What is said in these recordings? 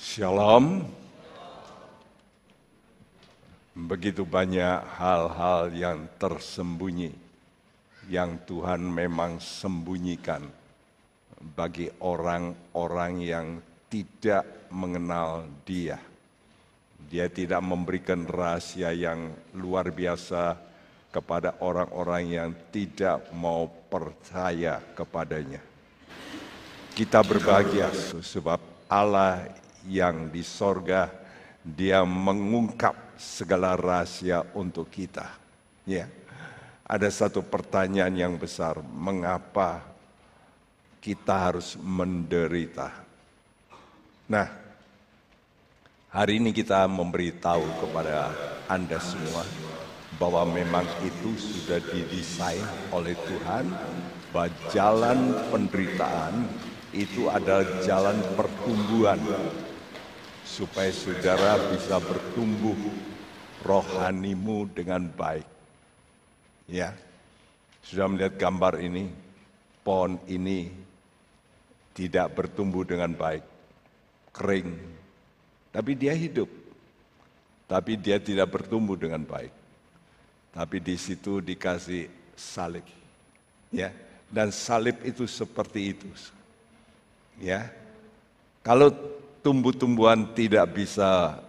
Shalom. Begitu banyak hal-hal yang tersembunyi yang Tuhan memang sembunyikan bagi orang-orang yang tidak mengenal Dia. Dia tidak memberikan rahasia yang luar biasa kepada orang-orang yang tidak mau percaya kepadanya. Kita berbahagia sebab Allah yang di sorga, dia mengungkap segala rahasia untuk kita. Ya, ada satu pertanyaan yang besar, mengapa kita harus menderita? Nah, hari ini kita memberitahu kepada Anda semua bahwa memang itu sudah didesain oleh Tuhan bahwa jalan penderitaan itu adalah jalan pertumbuhan supaya saudara bisa bertumbuh rohanimu dengan baik. Ya, sudah melihat gambar ini, pohon ini tidak bertumbuh dengan baik, kering, tapi dia hidup, tapi dia tidak bertumbuh dengan baik. Tapi di situ dikasih salib, ya, dan salib itu seperti itu. Ya, kalau tumbuh-tumbuhan tidak bisa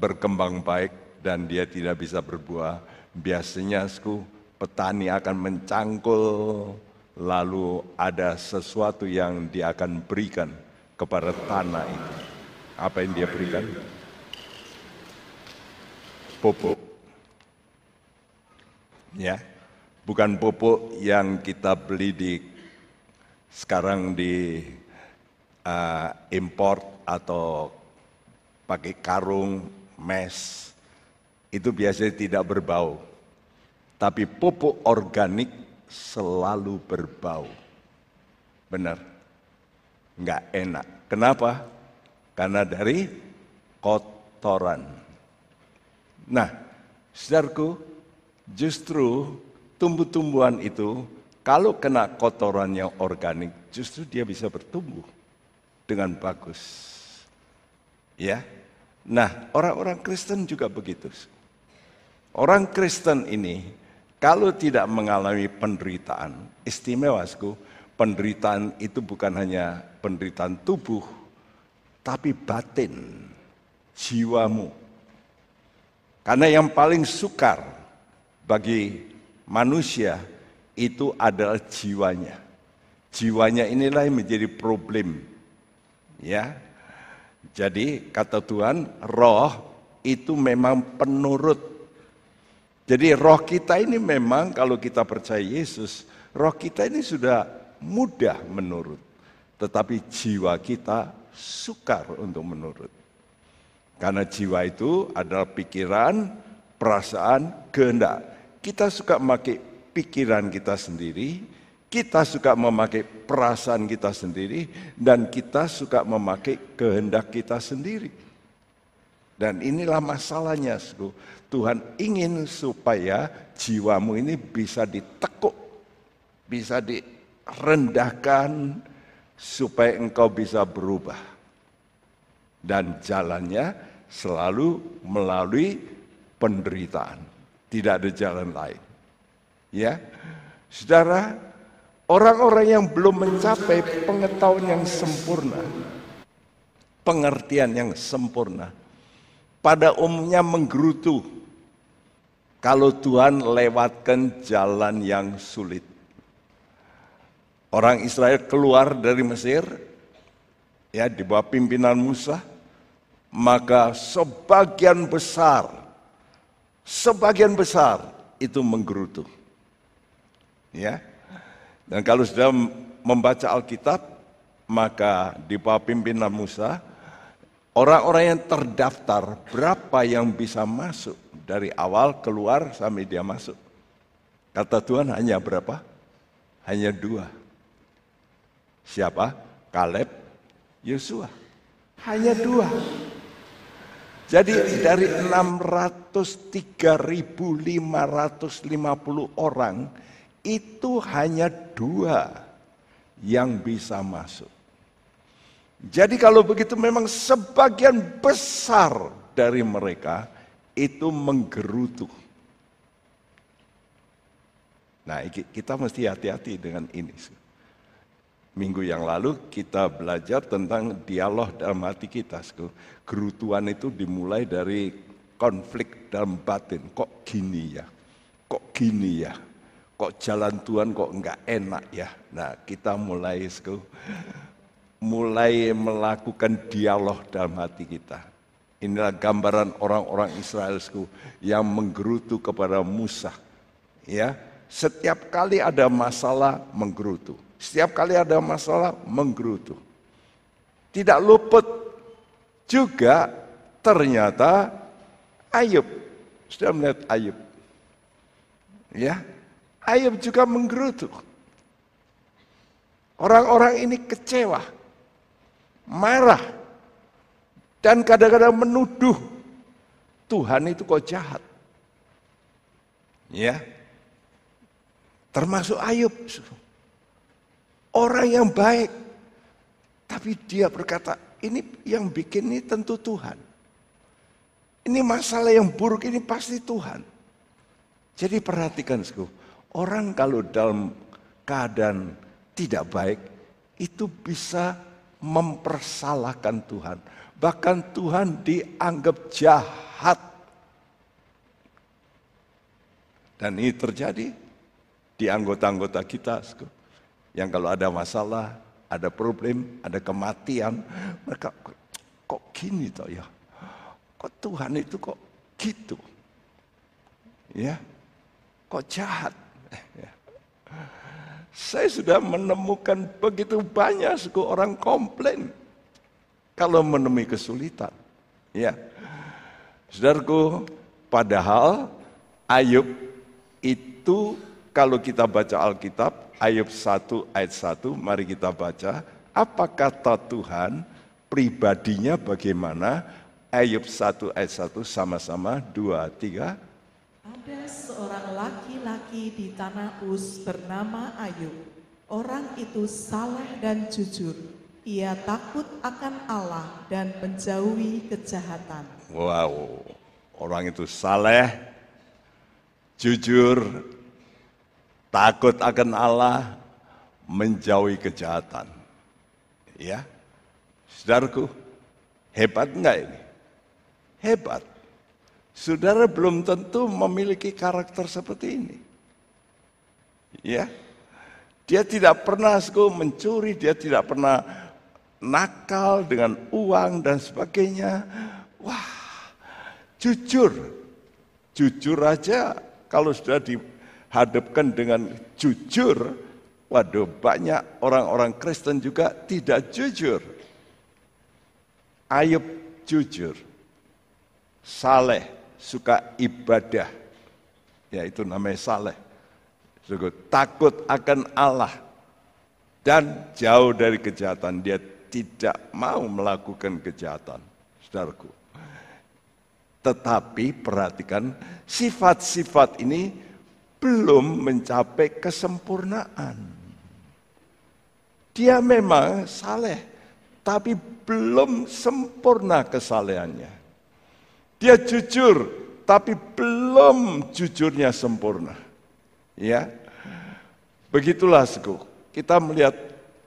berkembang baik dan dia tidak bisa berbuah, biasanya sku, petani akan mencangkul lalu ada sesuatu yang dia akan berikan kepada tanah itu. Apa yang dia berikan? Pupuk. Ya, bukan pupuk yang kita beli di sekarang di uh, import atau pakai karung, mes, itu biasanya tidak berbau. Tapi pupuk organik selalu berbau. Benar? Enggak enak. Kenapa? Karena dari kotoran. Nah, saudaraku, justru tumbuh-tumbuhan itu kalau kena kotoran yang organik, justru dia bisa bertumbuh dengan bagus. Ya. Nah, orang-orang Kristen juga begitu. Orang Kristen ini kalau tidak mengalami penderitaan, istimewasku, penderitaan itu bukan hanya penderitaan tubuh, tapi batin, jiwamu. Karena yang paling sukar bagi manusia itu adalah jiwanya. Jiwanya inilah yang menjadi problem. Ya, jadi kata Tuhan, roh itu memang penurut. Jadi roh kita ini memang kalau kita percaya Yesus, roh kita ini sudah mudah menurut. Tetapi jiwa kita sukar untuk menurut. Karena jiwa itu adalah pikiran, perasaan, kehendak. Kita suka memakai pikiran kita sendiri, kita suka memakai perasaan kita sendiri dan kita suka memakai kehendak kita sendiri. Dan inilah masalahnya, Tuhan ingin supaya jiwamu ini bisa ditekuk, bisa direndahkan supaya engkau bisa berubah. Dan jalannya selalu melalui penderitaan. Tidak ada jalan lain. Ya. Saudara, Orang-orang yang belum mencapai pengetahuan yang sempurna, pengertian yang sempurna, pada umumnya menggerutu kalau Tuhan lewatkan jalan yang sulit. Orang Israel keluar dari Mesir, ya di bawah pimpinan Musa, maka sebagian besar, sebagian besar itu menggerutu. Ya, dan kalau sudah membaca Alkitab, maka di bawah pimpinan Musa, orang-orang yang terdaftar berapa yang bisa masuk dari awal keluar sampai dia masuk. Kata Tuhan hanya berapa? Hanya dua. Siapa? Kaleb, Yosua. Hanya dua. Jadi dari 603.550 orang itu hanya dua yang bisa masuk. Jadi kalau begitu memang sebagian besar dari mereka itu menggerutu. Nah kita mesti hati-hati dengan ini. Minggu yang lalu kita belajar tentang dialog dalam hati kita. Gerutuan itu dimulai dari konflik dalam batin. Kok gini ya? Kok gini ya? Kok jalan Tuhan kok enggak enak ya? Nah kita mulai mulai melakukan dialog dalam hati kita. Inilah gambaran orang-orang Israel yang menggerutu kepada Musa. Ya, setiap kali ada masalah menggerutu. Setiap kali ada masalah menggerutu. Tidak luput juga ternyata Ayub. Sudah melihat Ayub. Ya, Ayub juga menggerutu. Orang-orang ini kecewa, marah, dan kadang-kadang menuduh Tuhan itu kok jahat. Ya, termasuk Ayub. Orang yang baik. Tapi dia berkata, ini yang bikin ini tentu Tuhan. Ini masalah yang buruk ini pasti Tuhan. Jadi perhatikan, orang kalau dalam keadaan tidak baik, itu bisa mempersalahkan Tuhan. Bahkan Tuhan dianggap jahat. Dan ini terjadi di anggota-anggota kita. Yang kalau ada masalah, ada problem, ada kematian, mereka kok gini toh ya? Kok Tuhan itu kok gitu? Ya, kok jahat? Ya. Saya sudah menemukan begitu banyak suku orang komplain kalau menemui kesulitan. Ya, saudaraku, padahal Ayub itu kalau kita baca Alkitab Ayub 1 ayat 1, mari kita baca. Apa kata Tuhan, pribadinya bagaimana? Ayub 1 ayat 1 sama-sama, 2, 3. Ada seorang laki-laki di tanah Uz bernama Ayub. Orang itu saleh dan jujur. Ia takut akan Allah dan menjauhi kejahatan. Wow, orang itu saleh, jujur, takut akan Allah, menjauhi kejahatan. Ya, saudaraku, hebat enggak ini? Hebat. Saudara belum tentu memiliki karakter seperti ini. Ya, dia tidak pernah mencuri, dia tidak pernah nakal dengan uang dan sebagainya. Wah, jujur, jujur aja kalau sudah di hadapkan dengan jujur, waduh banyak orang-orang Kristen juga tidak jujur. Ayub jujur, saleh, suka ibadah, ya itu namanya saleh. Takut akan Allah dan jauh dari kejahatan. Dia tidak mau melakukan kejahatan, saudaraku. Tetapi perhatikan sifat-sifat ini belum mencapai kesempurnaan. Dia memang saleh, tapi belum sempurna kesalehannya. Dia jujur, tapi belum jujurnya sempurna. Ya, begitulah suku. Kita melihat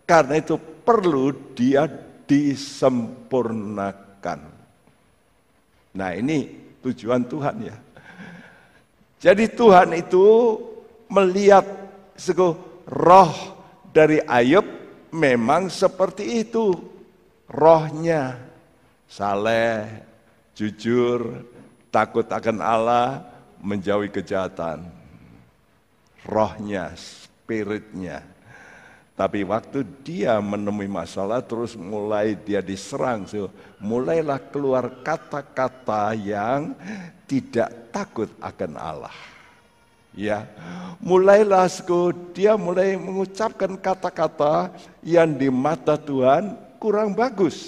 karena itu perlu dia disempurnakan. Nah ini tujuan Tuhan ya. Jadi Tuhan itu melihat sego roh dari Ayub memang seperti itu. Rohnya saleh, jujur, takut akan Allah, menjauhi kejahatan. Rohnya, spiritnya. Tapi waktu dia menemui masalah terus mulai dia diserang. So, mulailah keluar kata-kata yang tidak takut akan Allah. Ya, mulailah dia mulai mengucapkan kata-kata yang di mata Tuhan kurang bagus.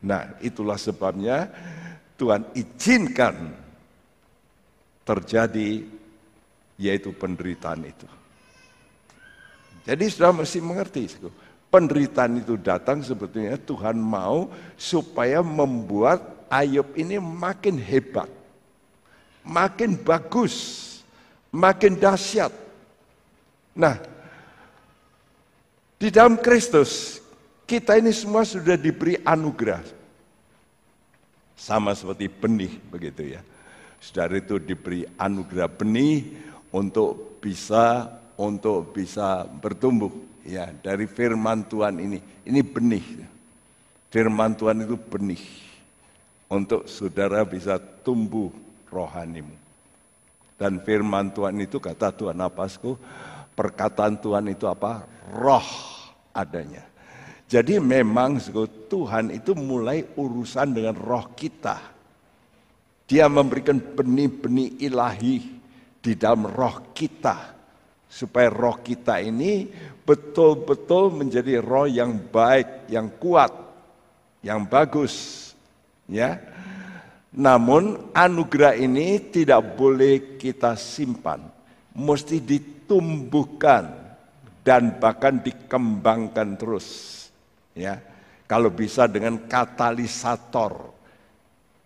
Nah, itulah sebabnya Tuhan izinkan terjadi yaitu penderitaan itu. Jadi sudah mesti mengerti, penderitaan itu datang sebetulnya Tuhan mau supaya membuat Ayub ini makin hebat, makin bagus, makin dahsyat. Nah, di dalam Kristus kita ini semua sudah diberi anugerah. Sama seperti benih begitu ya. Saudara itu diberi anugerah benih untuk bisa untuk bisa bertumbuh ya dari firman Tuhan ini. Ini benih. Firman Tuhan itu benih untuk saudara bisa tumbuh rohanimu. Dan firman Tuhan itu kata Tuhan Apasku, perkataan Tuhan itu apa? Roh adanya. Jadi memang Tuhan itu mulai urusan dengan roh kita. Dia memberikan benih-benih ilahi di dalam roh kita. Supaya roh kita ini betul-betul menjadi roh yang baik, yang kuat, yang bagus. Ya, namun anugerah ini tidak boleh kita simpan, mesti ditumbuhkan dan bahkan dikembangkan terus. Ya, kalau bisa dengan katalisator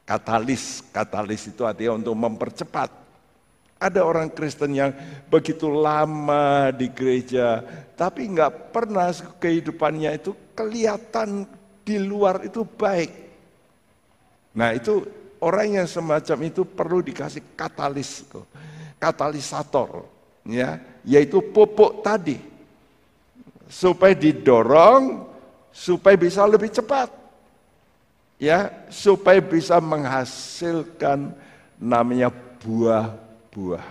Katalis, katalis itu artinya untuk mempercepat. Ada orang Kristen yang begitu lama di gereja, tapi nggak pernah kehidupannya itu kelihatan di luar itu baik. Nah itu orang yang semacam itu perlu dikasih katalis, katalisator, ya, yaitu pupuk tadi, supaya didorong, supaya bisa lebih cepat ya supaya bisa menghasilkan namanya buah-buah.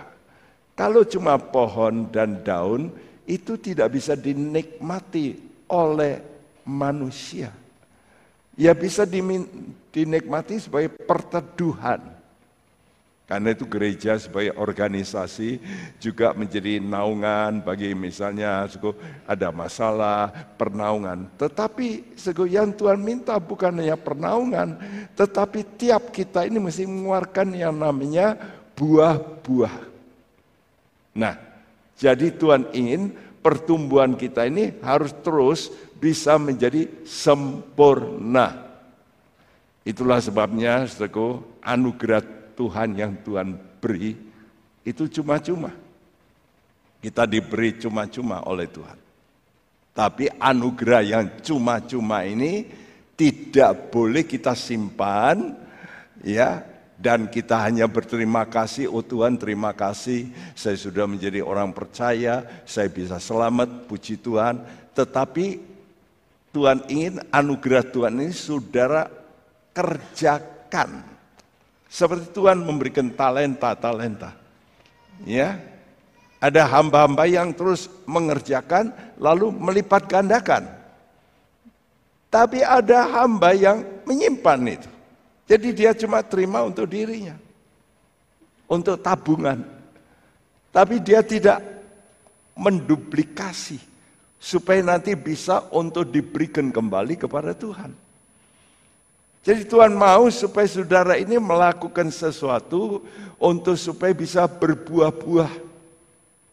Kalau cuma pohon dan daun itu tidak bisa dinikmati oleh manusia. Ya bisa dinikmati sebagai perteduhan. Karena itu gereja sebagai organisasi juga menjadi naungan bagi misalnya ada masalah pernaungan. Tetapi yang Tuhan minta bukan hanya pernaungan, tetapi tiap kita ini mesti mengeluarkan yang namanya buah-buah. Nah, jadi Tuhan ingin pertumbuhan kita ini harus terus bisa menjadi sempurna. Itulah sebabnya, saudaraku, anugerah Tuhan yang Tuhan beri itu cuma-cuma. Kita diberi cuma-cuma oleh Tuhan. Tapi anugerah yang cuma-cuma ini tidak boleh kita simpan ya dan kita hanya berterima kasih oh Tuhan terima kasih saya sudah menjadi orang percaya saya bisa selamat puji Tuhan tetapi Tuhan ingin anugerah Tuhan ini saudara kerjakan seperti Tuhan memberikan talenta-talenta. Ya. Ada hamba-hamba yang terus mengerjakan lalu melipat gandakan. Tapi ada hamba yang menyimpan itu. Jadi dia cuma terima untuk dirinya. Untuk tabungan. Tapi dia tidak menduplikasi supaya nanti bisa untuk diberikan kembali kepada Tuhan. Jadi Tuhan mau supaya saudara ini melakukan sesuatu untuk supaya bisa berbuah-buah.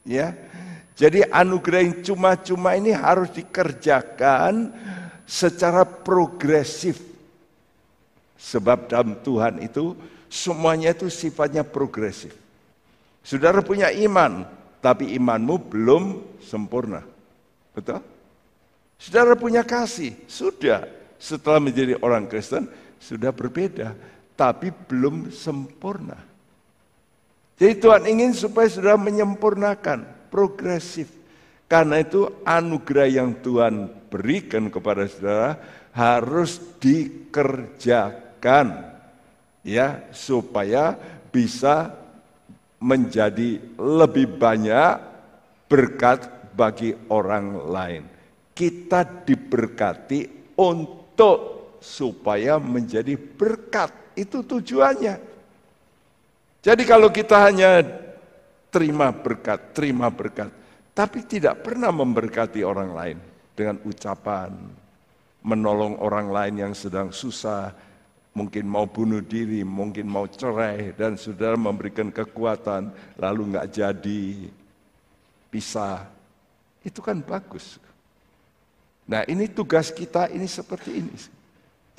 Ya. Jadi anugerah yang cuma-cuma ini harus dikerjakan secara progresif. Sebab dalam Tuhan itu semuanya itu sifatnya progresif. Saudara punya iman, tapi imanmu belum sempurna. Betul? Saudara punya kasih, sudah. Setelah menjadi orang Kristen, sudah berbeda, tapi belum sempurna. Jadi Tuhan ingin supaya sudah menyempurnakan, progresif. Karena itu anugerah yang Tuhan berikan kepada saudara harus dikerjakan ya supaya bisa menjadi lebih banyak berkat bagi orang lain. Kita diberkati untuk supaya menjadi berkat. Itu tujuannya. Jadi kalau kita hanya terima berkat, terima berkat, tapi tidak pernah memberkati orang lain dengan ucapan, menolong orang lain yang sedang susah, mungkin mau bunuh diri, mungkin mau cerai, dan saudara memberikan kekuatan, lalu nggak jadi, pisah. Itu kan bagus. Nah ini tugas kita ini seperti ini.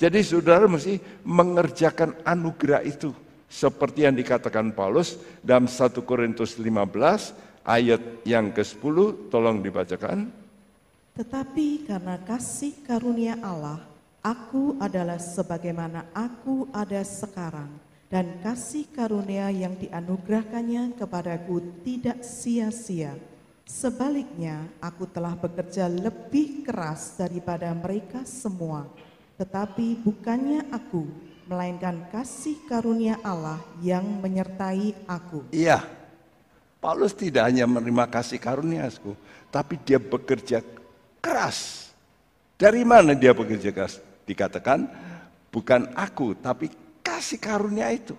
Jadi saudara mesti mengerjakan anugerah itu. Seperti yang dikatakan Paulus dalam 1 Korintus 15 ayat yang ke-10 tolong dibacakan. Tetapi karena kasih karunia Allah, aku adalah sebagaimana aku ada sekarang dan kasih karunia yang dianugerahkannya kepadaku tidak sia-sia. Sebaliknya, aku telah bekerja lebih keras daripada mereka semua. Tetapi bukannya aku, melainkan kasih karunia Allah yang menyertai aku. Iya, Paulus tidak hanya menerima kasih karunia, tapi dia bekerja keras. Dari mana dia bekerja keras? Dikatakan bukan aku, tapi kasih karunia itu.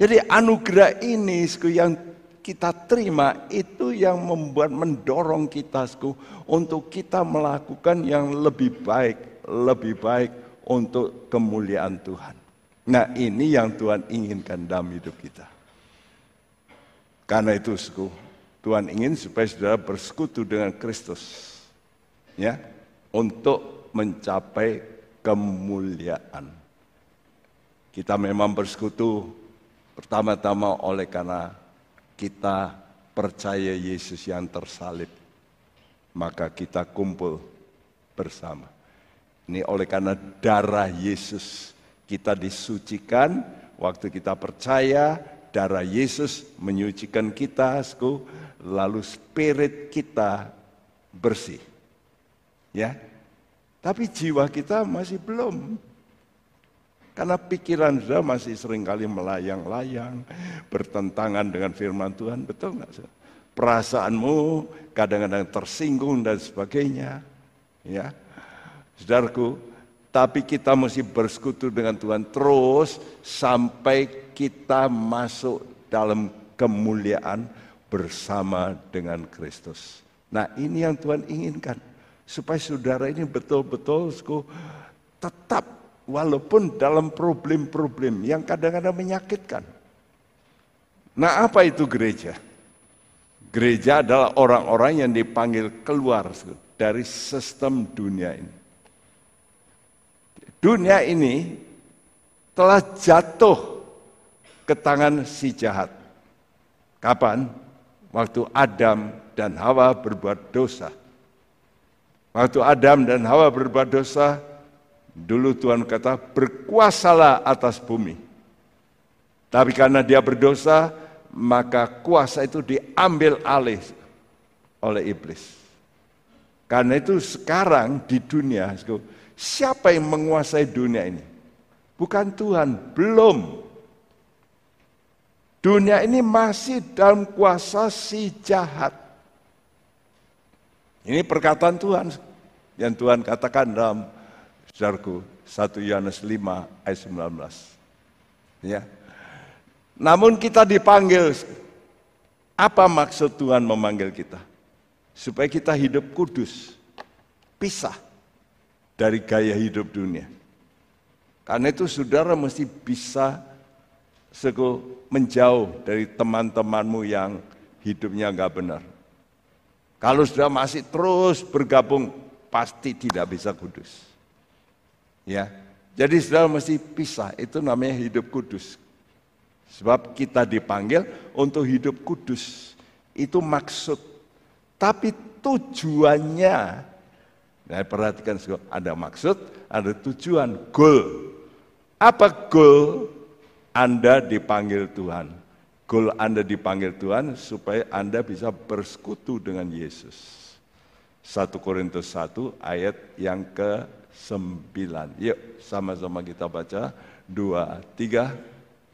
Jadi anugerah ini yang kita terima itu yang membuat mendorong kita untuk kita melakukan yang lebih baik, lebih baik untuk kemuliaan Tuhan. Nah ini yang Tuhan inginkan dalam hidup kita. Karena itu Tuhan ingin supaya saudara bersekutu dengan Kristus. Ya, untuk mencapai kemuliaan. Kita memang bersekutu pertama-tama oleh karena kita percaya Yesus yang tersalib. Maka kita kumpul bersama. Ini oleh karena darah Yesus kita disucikan, waktu kita percaya darah Yesus menyucikan kita, lalu spirit kita bersih. Ya. Tapi jiwa kita masih belum. Karena pikiran sudah masih sering kali melayang-layang, bertentangan dengan firman Tuhan, betul nggak? Perasaanmu kadang-kadang tersinggung dan sebagainya. Ya, Saudaraku, tapi kita mesti bersekutu dengan Tuhan terus sampai kita masuk dalam kemuliaan bersama dengan Kristus. Nah ini yang Tuhan inginkan. Supaya saudara ini betul-betul tetap walaupun dalam problem-problem yang kadang-kadang menyakitkan. Nah apa itu gereja? Gereja adalah orang-orang yang dipanggil keluar dari sistem dunia ini. Dunia ini telah jatuh ke tangan si jahat. Kapan? Waktu Adam dan Hawa berbuat dosa. Waktu Adam dan Hawa berbuat dosa, dulu Tuhan kata, berkuasalah atas bumi. Tapi karena dia berdosa, maka kuasa itu diambil alih oleh iblis. Karena itu sekarang di dunia, Siapa yang menguasai dunia ini? Bukan Tuhan, belum. Dunia ini masih dalam kuasa si jahat. Ini perkataan Tuhan yang Tuhan katakan dalam saudaraku 1 Yohanes 5 ayat 19. Ya. Namun kita dipanggil apa maksud Tuhan memanggil kita? Supaya kita hidup kudus, pisah dari gaya hidup dunia. Karena itu saudara mesti bisa menjauh dari teman-temanmu yang hidupnya nggak benar. Kalau sudah masih terus bergabung, pasti tidak bisa kudus. Ya, jadi saudara mesti pisah. Itu namanya hidup kudus. Sebab kita dipanggil untuk hidup kudus. Itu maksud. Tapi tujuannya Nah, perhatikan ada maksud, ada tujuan, goal. Apa goal Anda dipanggil Tuhan? Goal Anda dipanggil Tuhan supaya Anda bisa bersekutu dengan Yesus. 1 Korintus 1 ayat yang ke-9. Yuk sama-sama kita baca. Dua, tiga.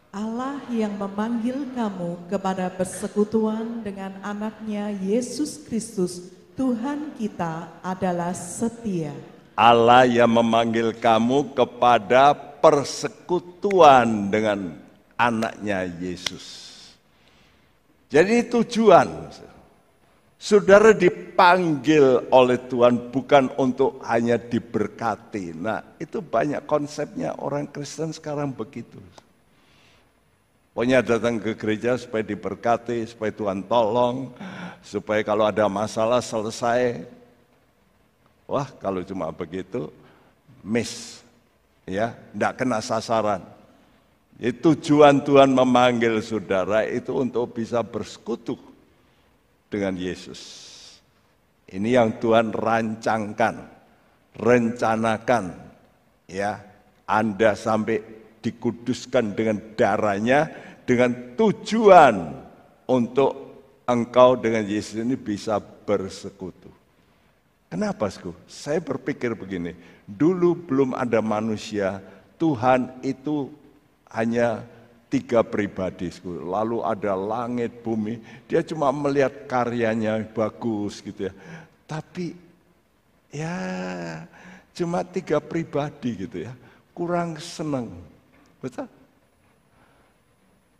Allah yang memanggil kamu kepada persekutuan dengan anaknya Yesus Kristus Tuhan kita adalah setia. Allah yang memanggil kamu kepada persekutuan dengan anaknya Yesus. Jadi tujuan, saudara dipanggil oleh Tuhan bukan untuk hanya diberkati. Nah itu banyak konsepnya orang Kristen sekarang begitu. Pokoknya datang ke gereja supaya diberkati, supaya Tuhan tolong, supaya kalau ada masalah selesai. Wah, kalau cuma begitu, miss. Ya, tidak kena sasaran. Itu tujuan Tuhan memanggil saudara itu untuk bisa bersekutu dengan Yesus. Ini yang Tuhan rancangkan, rencanakan. Ya, Anda sampai dikuduskan dengan darahnya dengan tujuan untuk engkau dengan Yesus ini bisa bersekutu. Kenapa, Sku? Saya berpikir begini, dulu belum ada manusia, Tuhan itu hanya tiga pribadi, lalu ada langit, bumi, dia cuma melihat karyanya bagus gitu ya. Tapi ya cuma tiga pribadi gitu ya, kurang senang. Betul?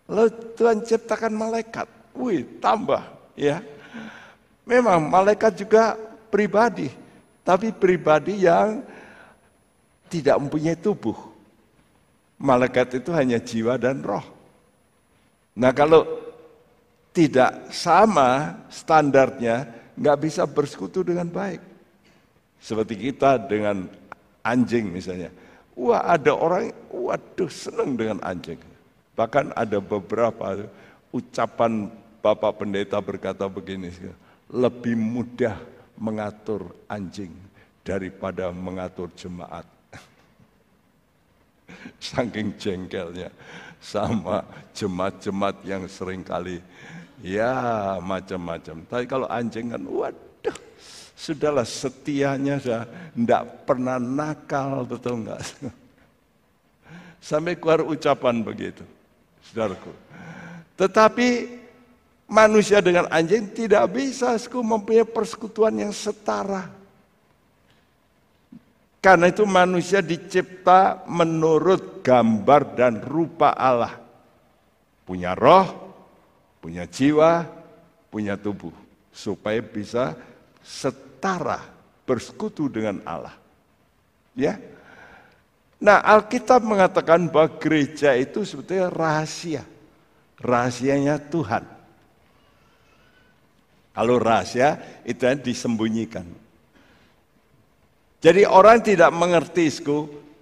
Lalu Tuhan ciptakan malaikat. Wih, tambah ya. Memang malaikat juga pribadi, tapi pribadi yang tidak mempunyai tubuh. Malaikat itu hanya jiwa dan roh. Nah kalau tidak sama standarnya, nggak bisa bersekutu dengan baik. Seperti kita dengan anjing misalnya. Wah ada orang, waduh senang dengan anjing. Bahkan ada beberapa ucapan Bapak Pendeta berkata begini, lebih mudah mengatur anjing daripada mengatur jemaat. Saking jengkelnya sama jemaat-jemaat yang sering kali ya macam-macam. Tapi kalau anjing kan waduh Sudahlah setianya sudah tidak pernah nakal, betul enggak? Sampai keluar ucapan begitu, saudaraku. Tetapi manusia dengan anjing tidak bisa mempunyai persekutuan yang setara. Karena itu manusia dicipta menurut gambar dan rupa Allah. Punya roh, punya jiwa, punya tubuh. Supaya bisa setara bersekutu dengan Allah. Ya. Nah, Alkitab mengatakan bahwa gereja itu sebetulnya rahasia. Rahasianya Tuhan. Kalau rahasia itu disembunyikan. Jadi orang tidak mengerti,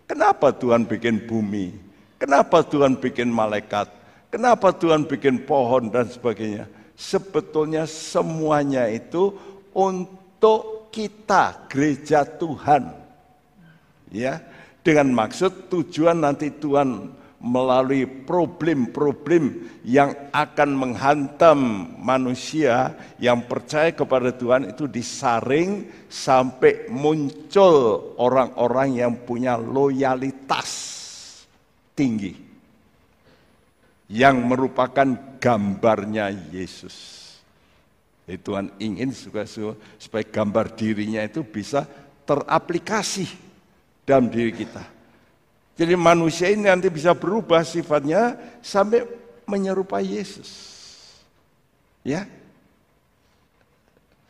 kenapa Tuhan bikin bumi, kenapa Tuhan bikin malaikat, kenapa Tuhan bikin pohon dan sebagainya. Sebetulnya semuanya itu untuk kita gereja Tuhan. Ya, dengan maksud tujuan nanti Tuhan melalui problem-problem yang akan menghantam manusia yang percaya kepada Tuhan itu disaring sampai muncul orang-orang yang punya loyalitas tinggi yang merupakan gambarnya Yesus. Jadi Tuhan ingin supaya, supaya gambar dirinya itu bisa teraplikasi dalam diri kita. Jadi manusia ini nanti bisa berubah sifatnya sampai menyerupai Yesus. Ya.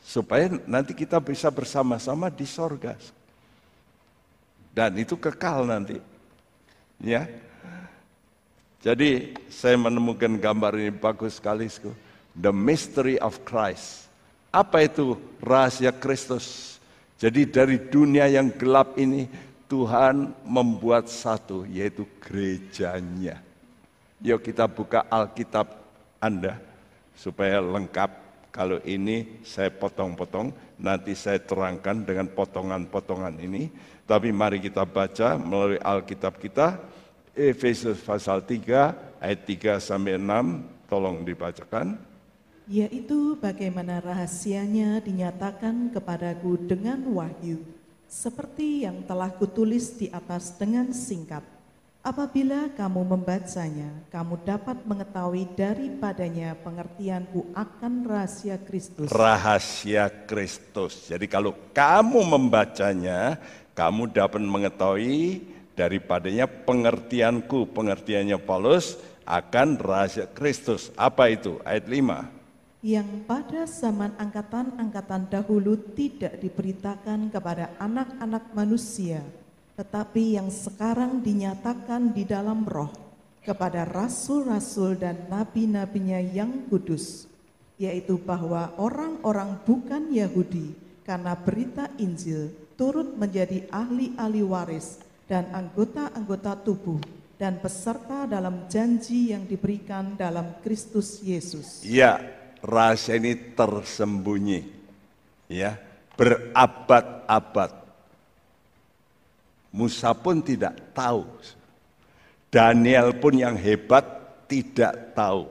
Supaya nanti kita bisa bersama-sama di sorga. Dan itu kekal nanti. Ya. Jadi saya menemukan gambar ini bagus sekali. The mystery of Christ. Apa itu rahasia Kristus? Jadi dari dunia yang gelap ini Tuhan membuat satu yaitu gerejanya. Yuk kita buka Alkitab Anda supaya lengkap. Kalau ini saya potong-potong, nanti saya terangkan dengan potongan-potongan ini. Tapi mari kita baca melalui Alkitab kita, Efesus pasal 3 ayat 3 sampai 6, tolong dibacakan yaitu bagaimana rahasianya dinyatakan kepadaku dengan wahyu, seperti yang telah kutulis di atas dengan singkat. Apabila kamu membacanya, kamu dapat mengetahui daripadanya pengertianku akan rahasia Kristus. Rahasia Kristus. Jadi kalau kamu membacanya, kamu dapat mengetahui daripadanya pengertianku, pengertiannya Paulus akan rahasia Kristus. Apa itu? Ayat 5 yang pada zaman angkatan-angkatan dahulu tidak diberitakan kepada anak-anak manusia, tetapi yang sekarang dinyatakan di dalam roh kepada rasul-rasul dan nabi-nabinya yang kudus, yaitu bahwa orang-orang bukan Yahudi karena berita Injil turut menjadi ahli-ahli waris dan anggota-anggota tubuh dan peserta dalam janji yang diberikan dalam Kristus Yesus. Ya, rahasia ini tersembunyi. Ya, berabad-abad. Musa pun tidak tahu. Daniel pun yang hebat tidak tahu.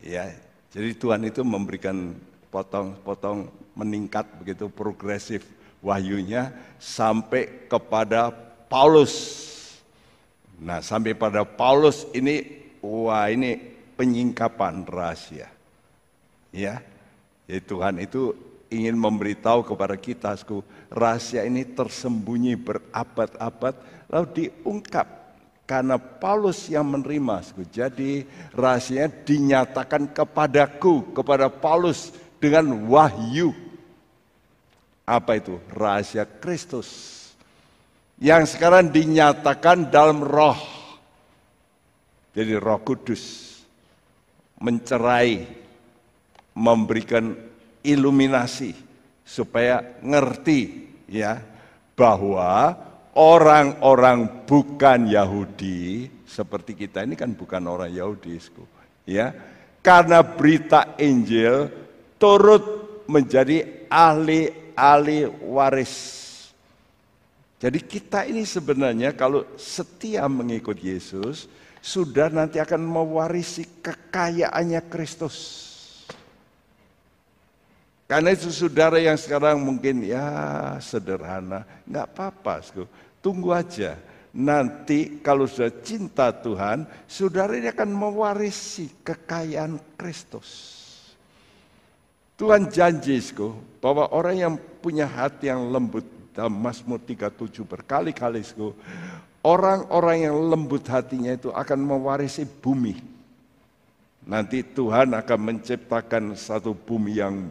Ya, jadi Tuhan itu memberikan potong-potong meningkat begitu progresif wahyunya sampai kepada Paulus. Nah, sampai pada Paulus ini wah ini penyingkapan rahasia. Ya. Jadi Tuhan itu ingin memberitahu kepada kita, rahasia ini tersembunyi berabad-abad lalu diungkap karena Paulus yang menerima. Jadi rahasianya dinyatakan kepadaku, kepada Paulus dengan wahyu. Apa itu? Rahasia Kristus. Yang sekarang dinyatakan dalam roh. Jadi roh kudus. Mencerai. Memberikan iluminasi. Supaya ngerti ya bahwa orang-orang bukan Yahudi seperti kita ini kan bukan orang Yahudi ya karena berita Injil turut menjadi ahli-ahli waris. Jadi kita ini sebenarnya kalau setia mengikut Yesus, sudah nanti akan mewarisi kekayaannya Kristus. Karena itu saudara yang sekarang mungkin ya sederhana, nggak apa-apa, tunggu aja. Nanti kalau sudah cinta Tuhan, saudara ini akan mewarisi kekayaan Kristus. Tuhan janji bahwa orang yang punya hati yang lembut dalam Mazmur 37 berkali-kali orang-orang yang lembut hatinya itu akan mewarisi bumi. Nanti Tuhan akan menciptakan satu bumi yang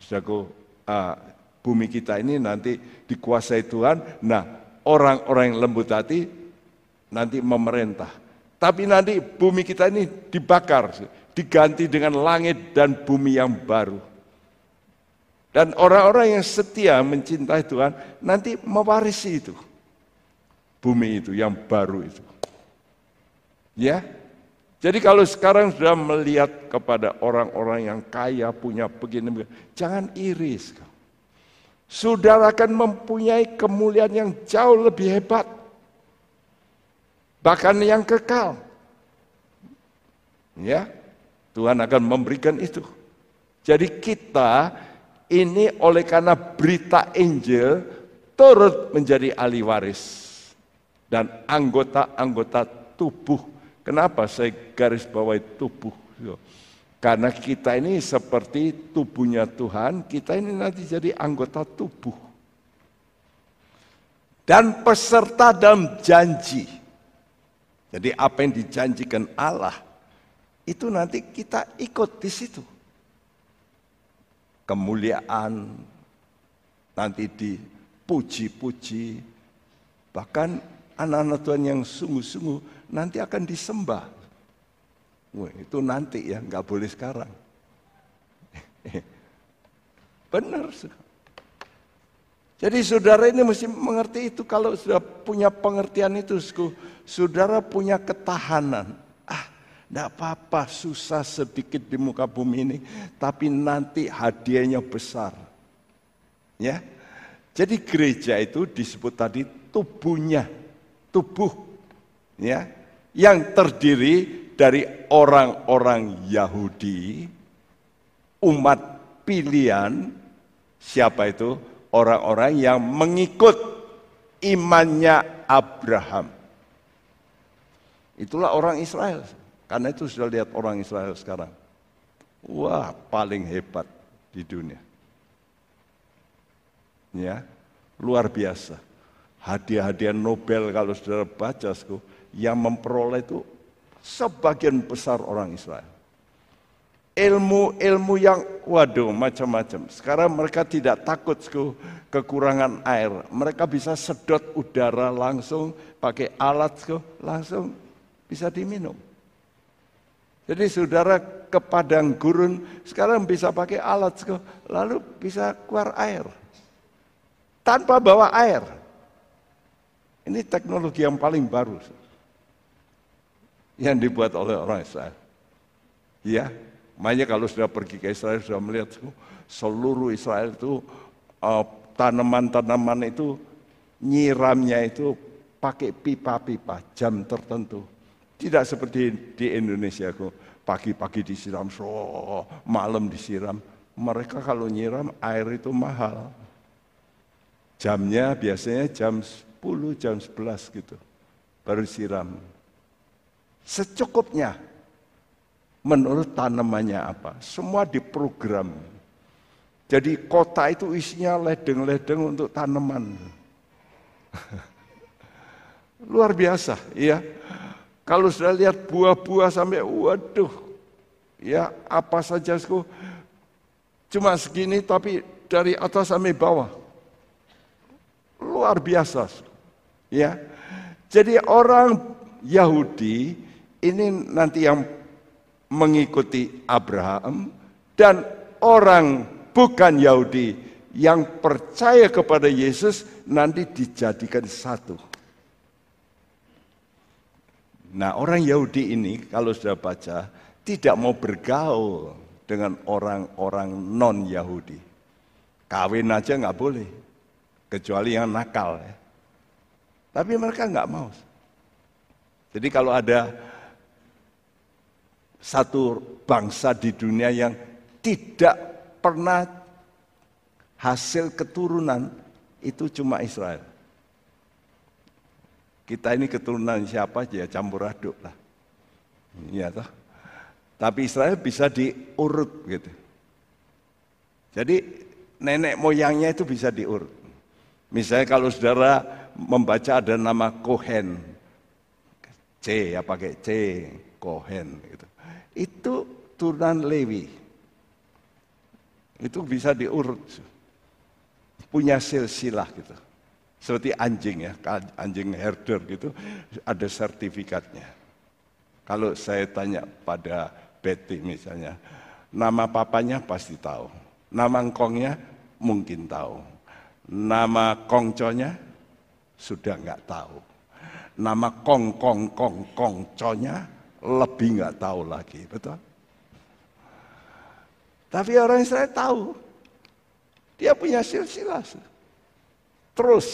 jago uh, bumi kita ini nanti dikuasai Tuhan. Nah, orang-orang yang lembut hati nanti memerintah. Tapi nanti bumi kita ini dibakar diganti dengan langit dan bumi yang baru. Dan orang-orang yang setia mencintai Tuhan nanti mewarisi itu. Bumi itu yang baru itu. Ya. Jadi kalau sekarang sudah melihat kepada orang-orang yang kaya punya begini, jangan iris. Saudara akan mempunyai kemuliaan yang jauh lebih hebat. Bahkan yang kekal. Ya, Tuhan akan memberikan itu. Jadi kita ini oleh karena berita Injil turut menjadi ahli waris dan anggota-anggota tubuh. Kenapa saya garis bawahi tubuh? Karena kita ini seperti tubuhnya Tuhan, kita ini nanti jadi anggota tubuh. Dan peserta dalam janji. Jadi apa yang dijanjikan Allah, itu nanti kita ikut di situ. Kemuliaan, nanti dipuji-puji, bahkan anak-anak Tuhan yang sungguh-sungguh nanti akan disembah. Wah, itu nanti ya, nggak boleh sekarang. Benar. Jadi saudara ini mesti mengerti itu kalau sudah punya pengertian itu, saudara punya ketahanan tidak apa-apa susah sedikit di muka bumi ini, tapi nanti hadiahnya besar. Ya, jadi gereja itu disebut tadi tubuhnya, tubuh, ya, yang terdiri dari orang-orang Yahudi, umat pilihan, siapa itu? Orang-orang yang mengikut imannya Abraham. Itulah orang Israel. Karena itu sudah lihat orang Israel sekarang. Wah, paling hebat di dunia. Ya, luar biasa. Hadiah-hadiah Nobel kalau sudah baca, yang memperoleh itu sebagian besar orang Israel. Ilmu-ilmu yang waduh macam-macam. Sekarang mereka tidak takut kekurangan air. Mereka bisa sedot udara langsung pakai alat langsung bisa diminum. Jadi saudara ke padang gurun sekarang bisa pakai alat, lalu bisa keluar air. tanpa bawa air. Ini teknologi yang paling baru yang dibuat oleh orang Israel. Ya, makanya kalau sudah pergi ke Israel sudah melihat seluruh Israel itu uh, tanaman-tanaman itu nyiramnya itu pakai pipa-pipa jam tertentu. Tidak seperti di Indonesia pagi-pagi disiram, so, malam disiram. Mereka kalau nyiram air itu mahal. Jamnya biasanya jam 10, jam 11 gitu. Baru siram. Secukupnya. Menurut tanamannya apa. Semua diprogram. Jadi kota itu isinya ledeng-ledeng untuk tanaman. Luar biasa, ya. Kalau sudah lihat buah-buah sampai, waduh, ya apa saja, cuma segini tapi dari atas sampai bawah. Luar biasa, ya. Jadi orang Yahudi ini nanti yang mengikuti Abraham dan orang bukan Yahudi yang percaya kepada Yesus nanti dijadikan satu. Nah orang Yahudi ini kalau sudah baca tidak mau bergaul dengan orang-orang non Yahudi. Kawin aja nggak boleh, kecuali yang nakal. Ya. Tapi mereka nggak mau. Jadi kalau ada satu bangsa di dunia yang tidak pernah hasil keturunan itu cuma Israel. Kita ini keturunan siapa aja ya campur aduk lah. Iya toh. Tapi Israel bisa diurut gitu. Jadi nenek moyangnya itu bisa diurut. Misalnya kalau saudara membaca ada nama Kohen, C ya pakai C, Kohen gitu. Itu turunan Lewi. Itu bisa diurut. Punya silsilah gitu. Seperti anjing ya, anjing herder gitu, ada sertifikatnya. Kalau saya tanya pada Betty misalnya, nama papanya pasti tahu. Nama engkongnya mungkin tahu. Nama kongconya sudah nggak tahu. Nama kong kong kong kongconya lebih nggak tahu lagi, betul? Tapi orang Israel tahu. Dia punya silsilah. Terus.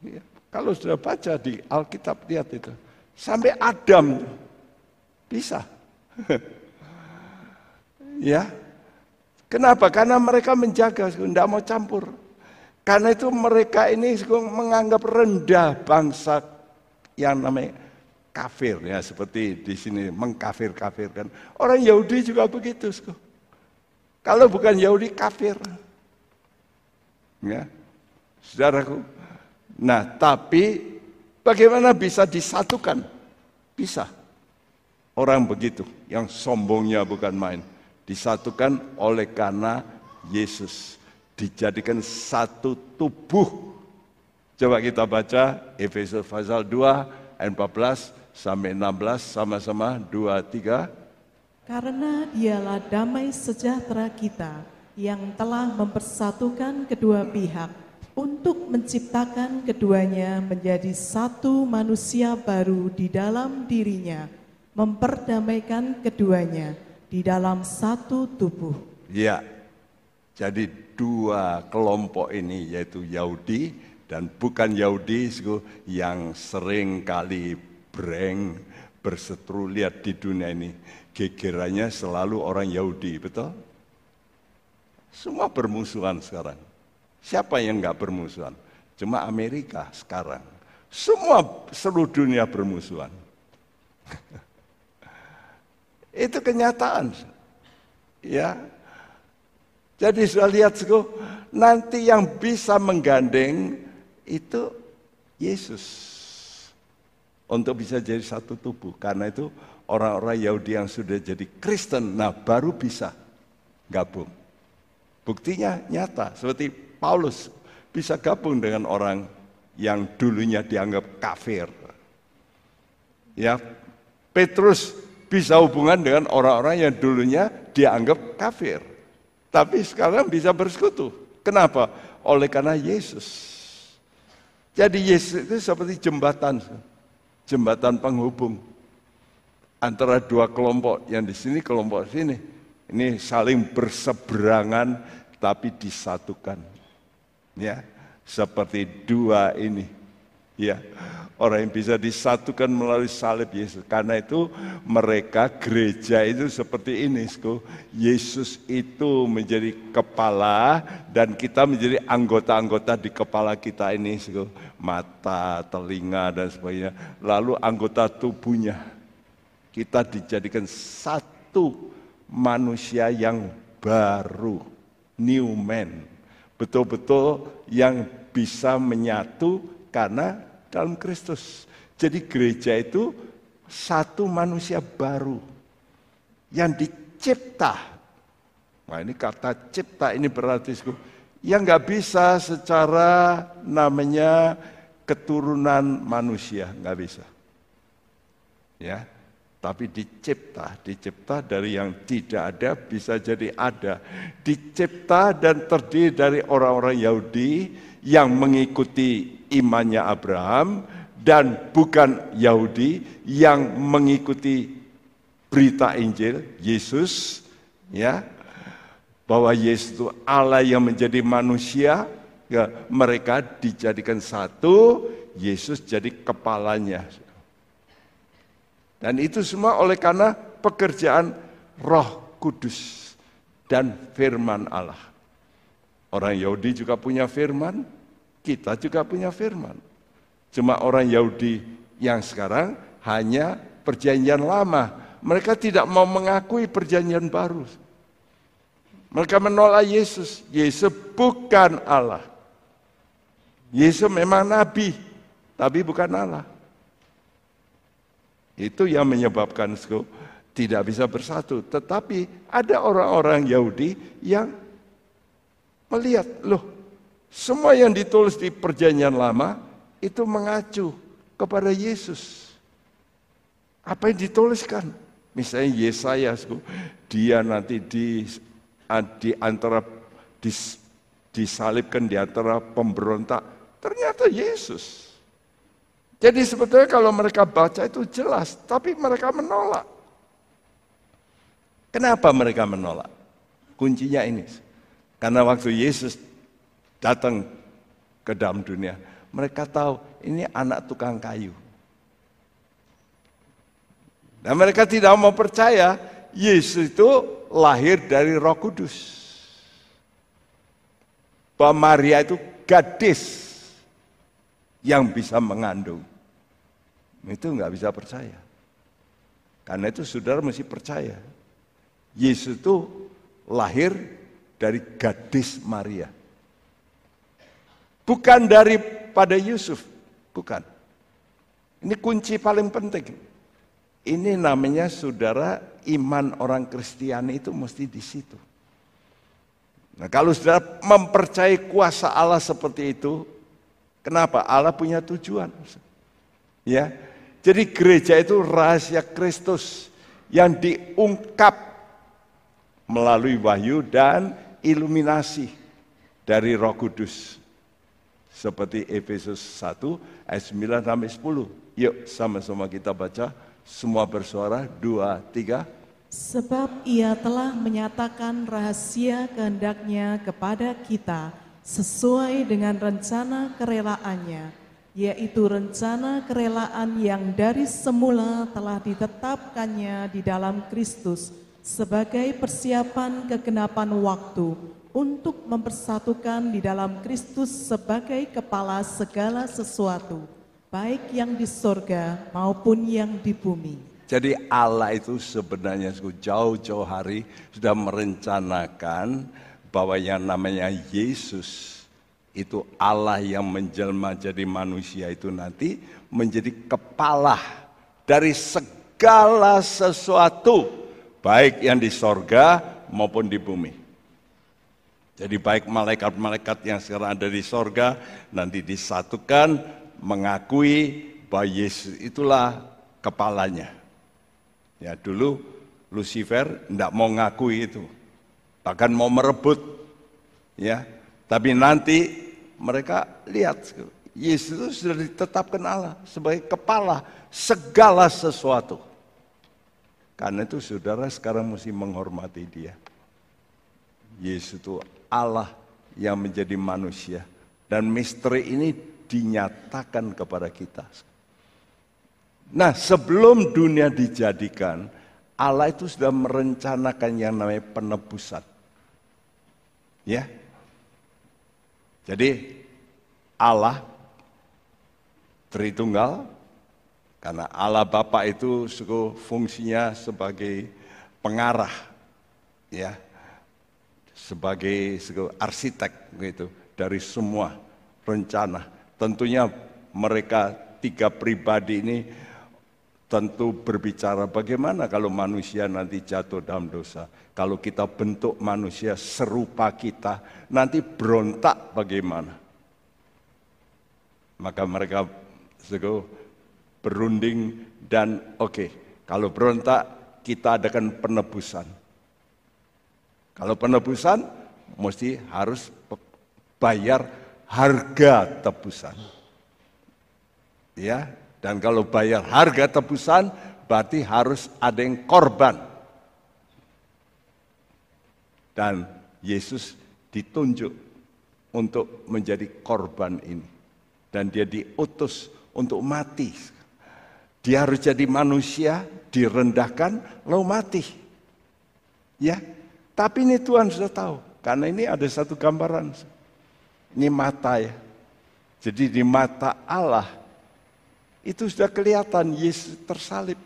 Ya, kalau sudah baca di Alkitab lihat itu. Sampai Adam bisa. ya. Kenapa? Karena mereka menjaga, tidak mau campur. Karena itu mereka ini menganggap rendah bangsa yang namanya kafir ya seperti di sini mengkafir-kafirkan. Orang Yahudi juga begitu. Kalau bukan Yahudi kafir. Ya. Saudaraku. Nah, tapi bagaimana bisa disatukan? Bisa. Orang begitu yang sombongnya bukan main. Disatukan oleh karena Yesus dijadikan satu tubuh. Coba kita baca Efesus pasal 2 ayat 14 sampai 16 sama-sama 2 3. Karena dialah damai sejahtera kita yang telah mempersatukan kedua pihak untuk menciptakan keduanya menjadi satu manusia baru di dalam dirinya, memperdamaikan keduanya di dalam satu tubuh. Ya, jadi dua kelompok ini yaitu Yahudi dan bukan Yahudi yang sering kali breng berseteru lihat di dunia ini gegerannya selalu orang Yahudi, betul? Semua bermusuhan sekarang. Siapa yang nggak bermusuhan? Cuma Amerika sekarang. Semua seluruh dunia bermusuhan. Itu kenyataan. Ya, jadi sudah lihat nanti yang bisa menggandeng itu Yesus. Untuk bisa jadi satu tubuh. Karena itu orang-orang Yahudi yang sudah jadi Kristen, nah baru bisa gabung. Buktinya nyata, seperti Paulus bisa gabung dengan orang yang dulunya dianggap kafir. Ya, Petrus bisa hubungan dengan orang-orang yang dulunya dianggap kafir. Tapi sekarang bisa bersekutu. Kenapa? Oleh karena Yesus. Jadi Yesus itu seperti jembatan. Jembatan penghubung. Antara dua kelompok. Yang di sini kelompok sini. Ini saling berseberangan tapi disatukan. Ya, seperti dua ini. Ya, orang yang bisa disatukan melalui salib Yesus. Karena itu mereka gereja itu seperti ini, Yesus itu menjadi kepala dan kita menjadi anggota-anggota di kepala kita ini, Mata, telinga dan sebagainya. Lalu anggota tubuhnya kita dijadikan satu manusia yang baru, new man. Betul-betul yang bisa menyatu karena dalam Kristus. Jadi gereja itu satu manusia baru yang dicipta. Nah ini kata cipta ini berarti yang nggak bisa secara namanya keturunan manusia nggak bisa. Ya, tapi dicipta, dicipta dari yang tidak ada bisa jadi ada. Dicipta dan terdiri dari orang-orang Yahudi yang mengikuti imannya Abraham dan bukan Yahudi yang mengikuti berita Injil Yesus ya bahwa Yesus itu Allah yang menjadi manusia ya, mereka dijadikan satu Yesus jadi kepalanya. Dan itu semua oleh karena pekerjaan Roh Kudus dan firman Allah. Orang Yahudi juga punya firman kita juga punya firman. Cuma orang Yahudi yang sekarang hanya perjanjian lama. Mereka tidak mau mengakui perjanjian baru. Mereka menolak Yesus. Yesus bukan Allah. Yesus memang nabi, tapi bukan Allah. Itu yang menyebabkan tidak bisa bersatu. Tetapi ada orang-orang Yahudi yang melihat, loh semua yang ditulis di perjanjian lama itu mengacu kepada Yesus. Apa yang dituliskan? Misalnya Yesaya, dia nanti di, di antara dis, disalibkan di antara pemberontak. Ternyata Yesus. Jadi sebetulnya kalau mereka baca itu jelas, tapi mereka menolak. Kenapa mereka menolak? Kuncinya ini. Karena waktu Yesus datang ke dalam dunia. Mereka tahu ini anak tukang kayu. Dan mereka tidak mau percaya Yesus itu lahir dari Roh Kudus. Bahwa Maria itu gadis yang bisa mengandung. Itu nggak bisa percaya. Karena itu saudara mesti percaya. Yesus itu lahir dari gadis Maria. Bukan daripada Yusuf, bukan. Ini kunci paling penting. Ini namanya saudara iman orang Kristiani itu mesti di situ. Nah, kalau saudara mempercayai kuasa Allah seperti itu, kenapa? Allah punya tujuan. Ya. Jadi gereja itu rahasia Kristus yang diungkap melalui wahyu dan iluminasi dari Roh Kudus. Seperti Efesus 1 ayat 9 sampai 10. Yuk sama-sama kita baca semua bersuara dua tiga. Sebab ia telah menyatakan rahasia kehendaknya kepada kita sesuai dengan rencana kerelaannya, yaitu rencana kerelaan yang dari semula telah ditetapkannya di dalam Kristus sebagai persiapan kegenapan waktu untuk mempersatukan di dalam Kristus sebagai kepala segala sesuatu, baik yang di sorga maupun yang di bumi. Jadi Allah itu sebenarnya jauh-jauh hari sudah merencanakan bahwa yang namanya Yesus itu Allah yang menjelma jadi manusia itu nanti menjadi kepala dari segala sesuatu baik yang di sorga maupun di bumi. Jadi baik malaikat-malaikat yang sekarang ada di sorga nanti disatukan mengakui bahwa Yesus itulah kepalanya. Ya dulu Lucifer tidak mau ngakui itu, bahkan mau merebut. Ya, Tapi nanti mereka lihat Yesus sudah ditetapkan Allah sebagai kepala segala sesuatu. Karena itu saudara sekarang mesti menghormati dia. Yesus itu Allah yang menjadi manusia. Dan misteri ini dinyatakan kepada kita. Nah sebelum dunia dijadikan, Allah itu sudah merencanakan yang namanya penebusan. Ya. Jadi Allah Tritunggal karena Allah Bapa itu suku fungsinya sebagai pengarah ya sebagai arsitek gitu dari semua rencana. Tentunya mereka tiga pribadi ini tentu berbicara bagaimana kalau manusia nanti jatuh dalam dosa. Kalau kita bentuk manusia serupa kita, nanti berontak bagaimana? Maka mereka berunding dan oke, okay, kalau berontak kita adakan penebusan. Kalau penebusan mesti harus bayar harga tebusan. Ya, dan kalau bayar harga tebusan berarti harus ada yang korban. Dan Yesus ditunjuk untuk menjadi korban ini. Dan dia diutus untuk mati. Dia harus jadi manusia, direndahkan, lalu mati. Ya, tapi ini Tuhan sudah tahu. Karena ini ada satu gambaran. Ini mata ya. Jadi di mata Allah itu sudah kelihatan Yesus tersalib.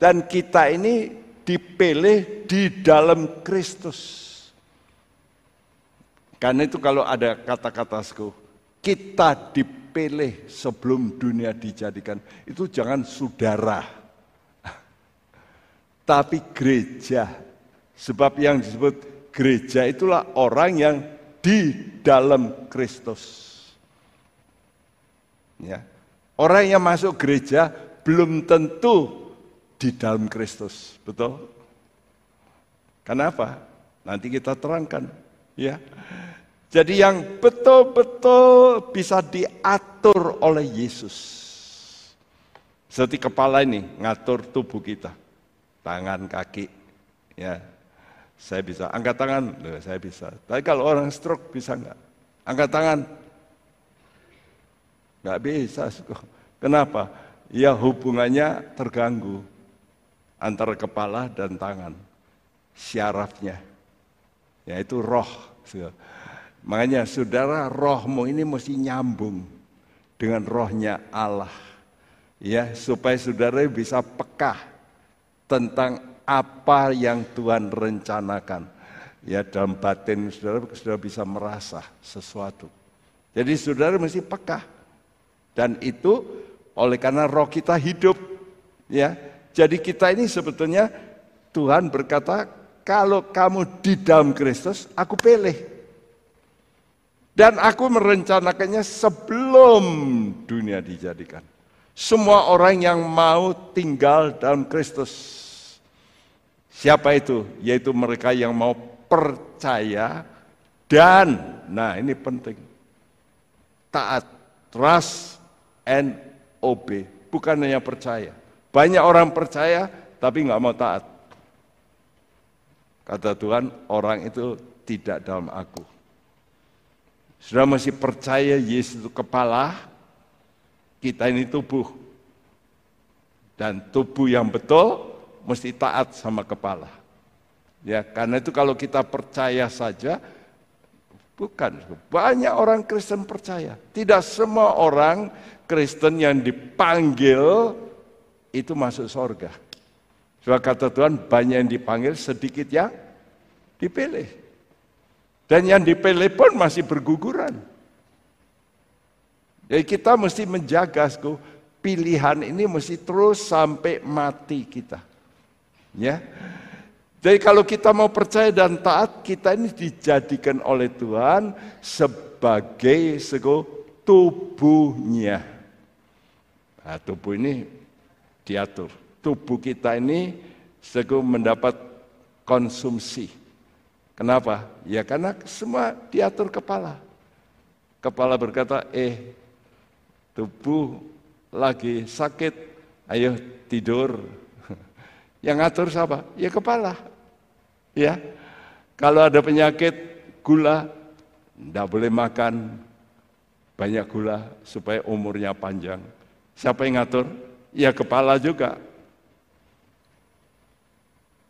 Dan kita ini dipilih di dalam Kristus. Karena itu kalau ada kata-kata kita dipilih dipilih sebelum dunia dijadikan itu jangan saudara. Tapi gereja. Sebab yang disebut gereja itulah orang yang di dalam Kristus. Ya. Orang yang masuk gereja belum tentu di dalam Kristus, betul? Kenapa? Nanti kita terangkan, ya. Jadi yang betul-betul bisa diatur oleh Yesus. Seperti kepala ini ngatur tubuh kita. Tangan, kaki. Ya, saya bisa. Angkat tangan, Loh, saya bisa. Tapi kalau orang stroke bisa enggak? Angkat tangan. Enggak bisa. Kenapa? Ya hubungannya terganggu antara kepala dan tangan. Syarafnya. Yaitu roh. Makanya saudara rohmu ini mesti nyambung dengan rohnya Allah. Ya, supaya saudara bisa peka tentang apa yang Tuhan rencanakan. Ya, dalam batin saudara sudah bisa merasa sesuatu. Jadi saudara mesti peka. Dan itu oleh karena roh kita hidup. Ya, jadi kita ini sebetulnya Tuhan berkata, kalau kamu di dalam Kristus, aku pilih. Dan aku merencanakannya sebelum dunia dijadikan. Semua orang yang mau tinggal dalam Kristus. Siapa itu? Yaitu mereka yang mau percaya dan, nah ini penting, taat, trust and obey. Bukan hanya percaya. Banyak orang percaya tapi nggak mau taat. Kata Tuhan, orang itu tidak dalam aku. Sudah masih percaya Yesus itu kepala, kita ini tubuh. Dan tubuh yang betul mesti taat sama kepala. Ya, karena itu kalau kita percaya saja, bukan banyak orang Kristen percaya. Tidak semua orang Kristen yang dipanggil itu masuk sorga. Sebab kata Tuhan banyak yang dipanggil, sedikit yang dipilih. Dan yang dipilih pun masih berguguran. Jadi kita mesti menjaga pilihan ini mesti terus sampai mati kita. Ya. Jadi kalau kita mau percaya dan taat, kita ini dijadikan oleh Tuhan sebagai sego tubuhnya. Nah, tubuh ini diatur. Tubuh kita ini sego mendapat konsumsi Kenapa? Ya karena semua diatur kepala. Kepala berkata, eh tubuh lagi sakit, ayo tidur. Yang ngatur siapa? Ya kepala. Ya, kalau ada penyakit gula, tidak boleh makan banyak gula supaya umurnya panjang. Siapa yang ngatur? Ya kepala juga.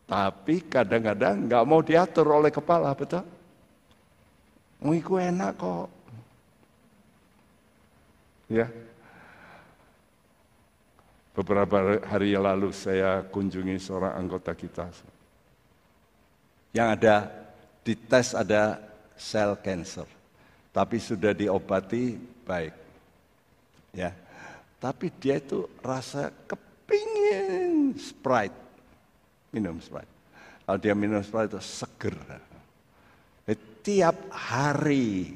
Tapi kadang-kadang nggak mau diatur oleh kepala, betul? Ngiku enak kok. Ya. Beberapa hari yang lalu saya kunjungi seorang anggota kita. Yang ada di tes ada sel cancer. Tapi sudah diobati baik. Ya. Tapi dia itu rasa kepingin Sprite minum Sprite. Kalau dia minum Sprite itu seger. Tiap hari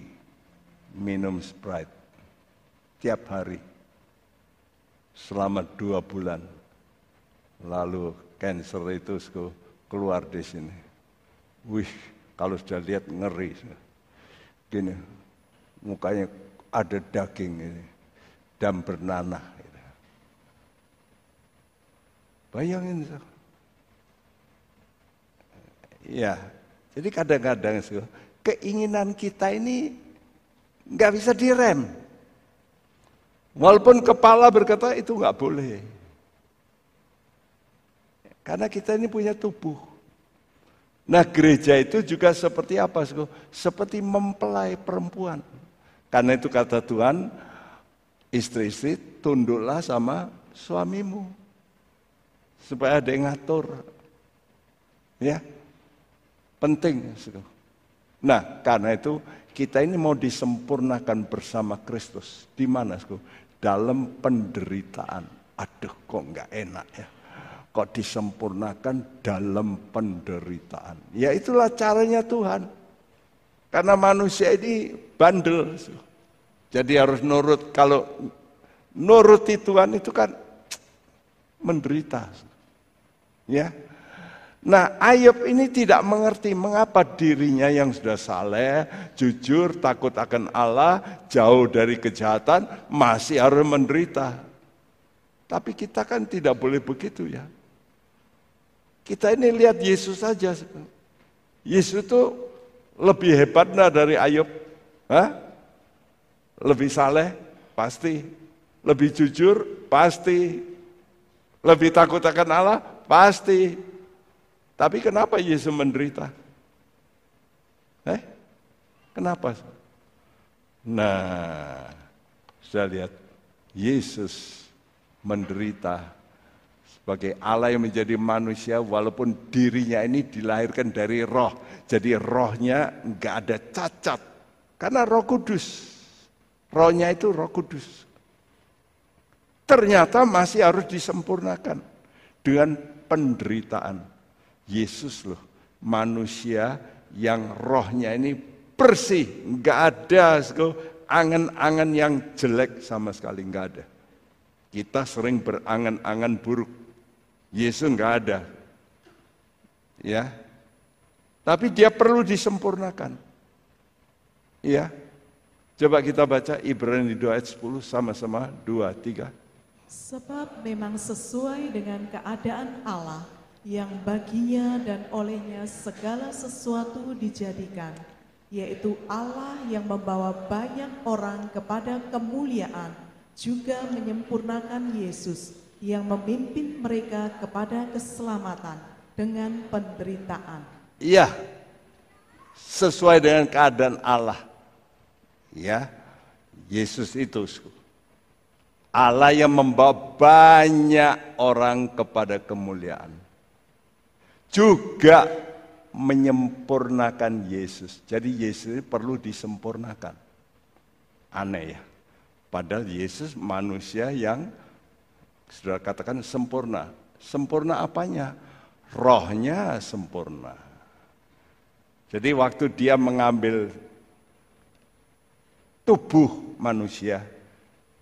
minum Sprite. Tiap hari. Selama dua bulan. Lalu cancer itu keluar di sini. Wih, kalau sudah lihat ngeri. Gini, mukanya ada daging ini. Dan bernanah. Bayangin, Ya, jadi kadang-kadang keinginan kita ini nggak bisa direm. Walaupun kepala berkata itu nggak boleh. Karena kita ini punya tubuh. Nah gereja itu juga seperti apa? Seperti mempelai perempuan. Karena itu kata Tuhan, istri-istri tunduklah sama suamimu. Supaya ada yang ngatur. Ya, Penting. Nah, karena itu kita ini mau disempurnakan bersama Kristus. Di mana? Dalam penderitaan. Aduh, kok nggak enak ya. Kok disempurnakan dalam penderitaan. Ya itulah caranya Tuhan. Karena manusia ini bandel. Jadi harus nurut. Kalau nuruti Tuhan itu kan menderita. Ya, Nah Ayub ini tidak mengerti mengapa dirinya yang sudah saleh, jujur, takut akan Allah, jauh dari kejahatan, masih harus menderita. Tapi kita kan tidak boleh begitu ya. Kita ini lihat Yesus saja. Yesus itu lebih hebat dari Ayub. Hah? Lebih saleh? Pasti. Lebih jujur? Pasti. Lebih takut akan Allah? Pasti. Tapi kenapa Yesus menderita? Eh? Kenapa? Nah, saya lihat Yesus menderita sebagai Allah yang menjadi manusia walaupun dirinya ini dilahirkan dari roh. Jadi rohnya nggak ada cacat. Karena roh kudus. Rohnya itu roh kudus. Ternyata masih harus disempurnakan dengan penderitaan. Yesus loh, manusia yang rohnya ini bersih, nggak ada angan-angan yang jelek sama sekali nggak ada. Kita sering berangan-angan buruk. Yesus nggak ada. Ya. Tapi dia perlu disempurnakan. Ya. Coba kita baca Ibrani 2 ayat 10 sama-sama 2 3. Sebab memang sesuai dengan keadaan Allah yang baginya dan olehnya segala sesuatu dijadikan, yaitu Allah yang membawa banyak orang kepada kemuliaan, juga menyempurnakan Yesus yang memimpin mereka kepada keselamatan dengan penderitaan. Iya, sesuai dengan keadaan Allah. Ya, Yesus itu Allah yang membawa banyak orang kepada kemuliaan juga menyempurnakan Yesus. Jadi Yesus ini perlu disempurnakan. Aneh ya. Padahal Yesus manusia yang sudah katakan sempurna. Sempurna apanya? Rohnya sempurna. Jadi waktu dia mengambil tubuh manusia,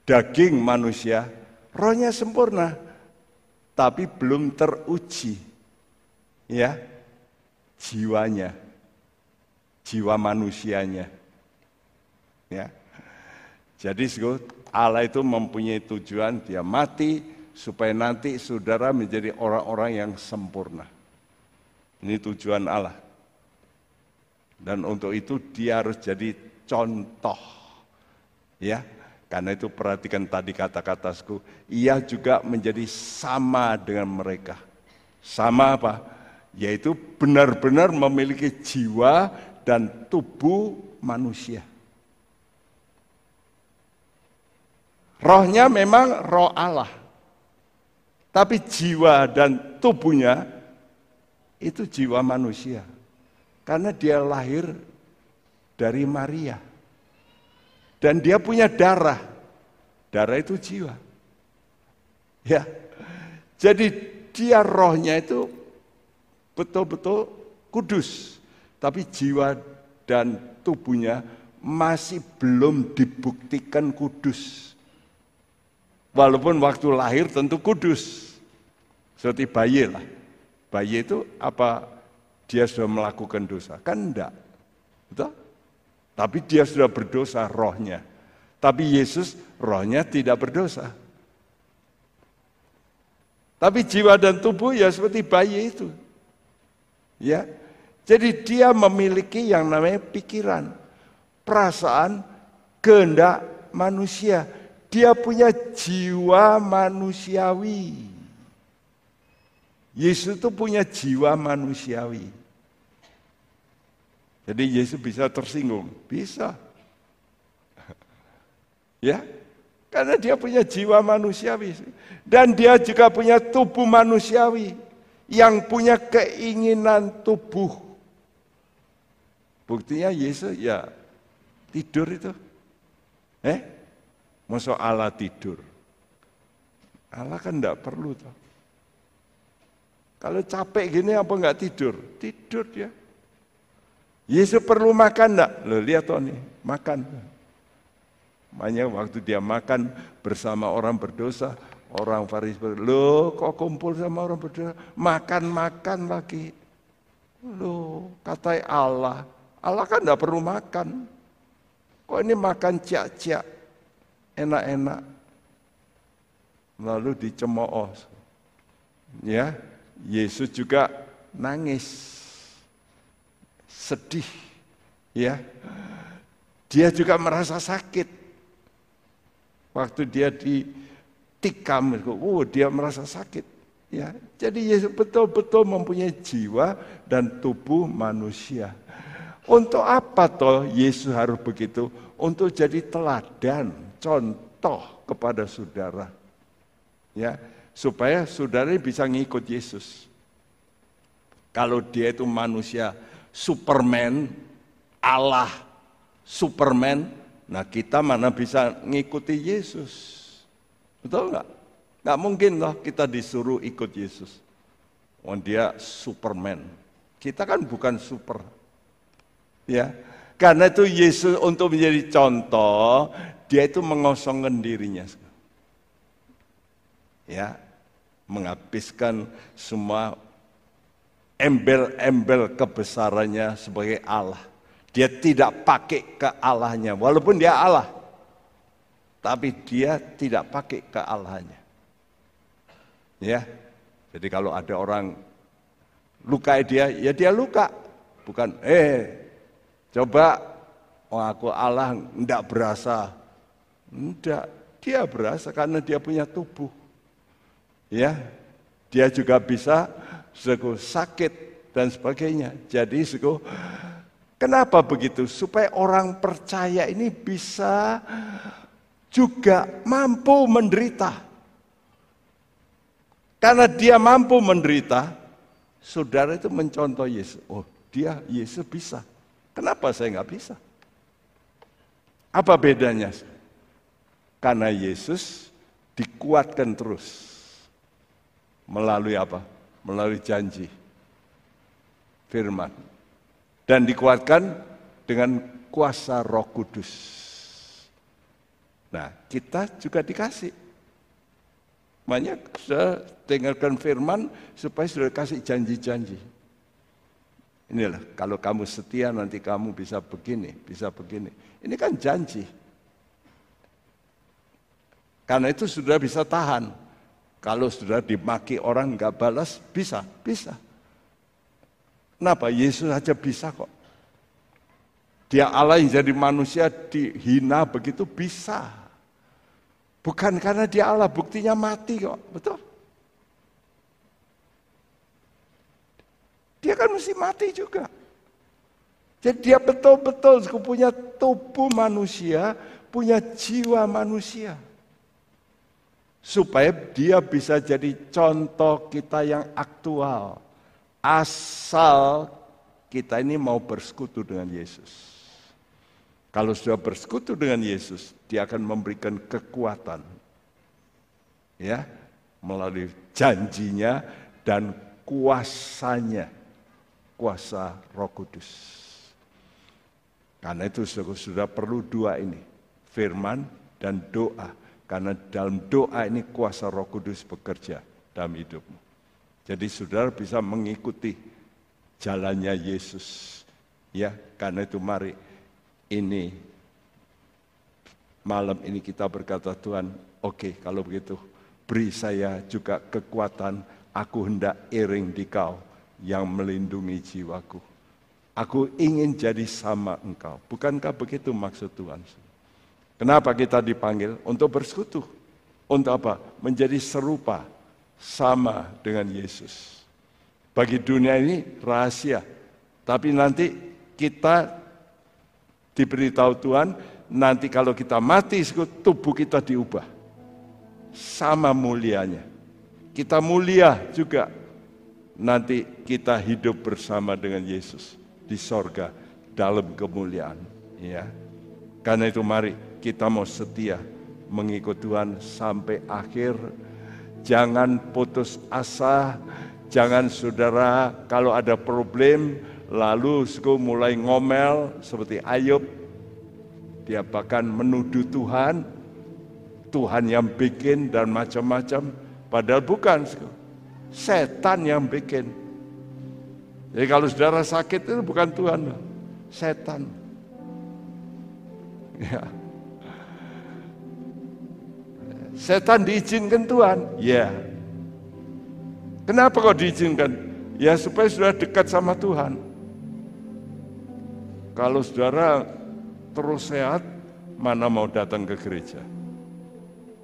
daging manusia, rohnya sempurna, tapi belum teruji ya jiwanya. jiwa manusianya. Ya. Jadi Allah itu mempunyai tujuan dia mati supaya nanti saudara menjadi orang-orang yang sempurna. Ini tujuan Allah. Dan untuk itu dia harus jadi contoh. Ya, karena itu perhatikan tadi kata-kataku, ia juga menjadi sama dengan mereka. Sama apa? Yaitu benar-benar memiliki jiwa dan tubuh manusia. Rohnya memang roh Allah. Tapi jiwa dan tubuhnya itu jiwa manusia. Karena dia lahir dari Maria. Dan dia punya darah. Darah itu jiwa. Ya. Jadi dia rohnya itu betul-betul kudus. Tapi jiwa dan tubuhnya masih belum dibuktikan kudus. Walaupun waktu lahir tentu kudus. Seperti bayi lah. Bayi itu apa dia sudah melakukan dosa? Kan enggak. Betul? Tapi dia sudah berdosa rohnya. Tapi Yesus rohnya tidak berdosa. Tapi jiwa dan tubuh ya seperti bayi itu. Ya. Jadi dia memiliki yang namanya pikiran, perasaan, kehendak manusia dia punya jiwa manusiawi. Yesus itu punya jiwa manusiawi. Jadi Yesus bisa tersinggung, bisa. Ya, karena dia punya jiwa manusiawi dan dia juga punya tubuh manusiawi yang punya keinginan tubuh. Buktinya Yesus ya tidur itu. Eh? Masa Allah tidur? Allah kan enggak perlu toh. Kalau capek gini apa enggak tidur? Tidur dia. Yesus perlu makan enggak? Lo lihat toh nih, makan. Makanya waktu dia makan bersama orang berdosa, orang Faris lo kok kumpul sama orang berdosa, makan-makan lagi. Lo kata Allah, Allah kan enggak perlu makan. Kok ini makan ciak-ciak? enak-enak lalu dicemooh. Ya, Yesus juga nangis. Sedih. Ya. Dia juga merasa sakit. Waktu dia ditikam, oh dia merasa sakit. Ya, jadi Yesus betul-betul mempunyai jiwa dan tubuh manusia. Untuk apa toh Yesus harus begitu? Untuk jadi teladan contoh kepada saudara. Ya, supaya saudara bisa ngikut Yesus. Kalau dia itu manusia Superman, Allah Superman, nah kita mana bisa ngikuti Yesus? Betul nggak? Nggak mungkin loh kita disuruh ikut Yesus. Oh dia Superman. Kita kan bukan super. Ya, karena itu Yesus untuk menjadi contoh, dia itu mengosongkan dirinya. Ya, menghabiskan semua embel-embel kebesarannya sebagai Allah. Dia tidak pakai ke Allahnya, walaupun dia Allah. Tapi dia tidak pakai ke Allahnya. Ya, jadi kalau ada orang luka dia, ya dia luka. Bukan, eh, coba oh aku Allah enggak berasa tidak, dia berasa karena dia punya tubuh. Ya, dia juga bisa suku sakit dan sebagainya. Jadi suku kenapa begitu? Supaya orang percaya ini bisa juga mampu menderita. Karena dia mampu menderita, saudara itu mencontoh Yesus. Oh, dia Yesus bisa. Kenapa saya nggak bisa? Apa bedanya? Karena Yesus dikuatkan terus. Melalui apa? Melalui janji. Firman. Dan dikuatkan dengan kuasa roh kudus. Nah, kita juga dikasih. Sudah dengarkan firman supaya sudah kasih janji-janji. inilah kalau kamu setia nanti kamu bisa begini, bisa begini. Ini kan janji. Karena itu sudah bisa tahan. Kalau sudah dimaki orang nggak balas, bisa, bisa. Kenapa? Yesus saja bisa kok. Dia Allah yang jadi manusia dihina begitu bisa. Bukan karena dia Allah, buktinya mati kok, betul? Dia kan mesti mati juga. Jadi dia betul-betul punya tubuh manusia, punya jiwa manusia. Supaya dia bisa jadi contoh kita yang aktual. Asal kita ini mau bersekutu dengan Yesus. Kalau sudah bersekutu dengan Yesus, dia akan memberikan kekuatan. Ya, melalui janjinya dan kuasanya kuasa Roh Kudus. Karena itu sudah perlu dua ini, firman dan doa. Karena dalam doa ini kuasa Roh Kudus bekerja dalam hidupmu. Jadi saudara bisa mengikuti jalannya Yesus. Ya, karena itu mari ini malam ini kita berkata Tuhan, oke okay, kalau begitu beri saya juga kekuatan, aku hendak iring di kau yang melindungi jiwaku. Aku ingin jadi sama engkau. Bukankah begitu maksud Tuhan? Kenapa kita dipanggil? Untuk bersekutu. Untuk apa? Menjadi serupa, sama dengan Yesus. Bagi dunia ini rahasia. Tapi nanti kita diberitahu Tuhan, nanti kalau kita mati, tubuh kita diubah. Sama mulianya. Kita mulia juga nanti kita hidup bersama dengan Yesus di sorga dalam kemuliaan. Ya, karena itu mari kita mau setia mengikut Tuhan sampai akhir. Jangan putus asa, jangan saudara kalau ada problem lalu suku mulai ngomel seperti Ayub. Dia bahkan menuduh Tuhan, Tuhan yang bikin dan macam-macam. Padahal bukan. Suku Setan yang bikin. Jadi kalau saudara sakit itu bukan Tuhan, setan. Ya. Setan diizinkan Tuhan, ya. Kenapa kok diizinkan? Ya supaya sudah dekat sama Tuhan. Kalau saudara terus sehat, mana mau datang ke gereja?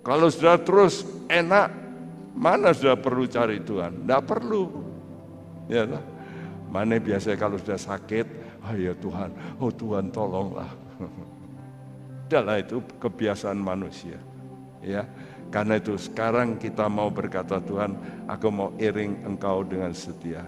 Kalau sudah terus enak, Mana sudah perlu cari Tuhan? Tidak perlu. Ya, mana biasa kalau sudah sakit, oh ya Tuhan, oh Tuhan tolonglah. Adalah itu kebiasaan manusia. Ya, karena itu sekarang kita mau berkata Tuhan, aku mau iring engkau dengan setia.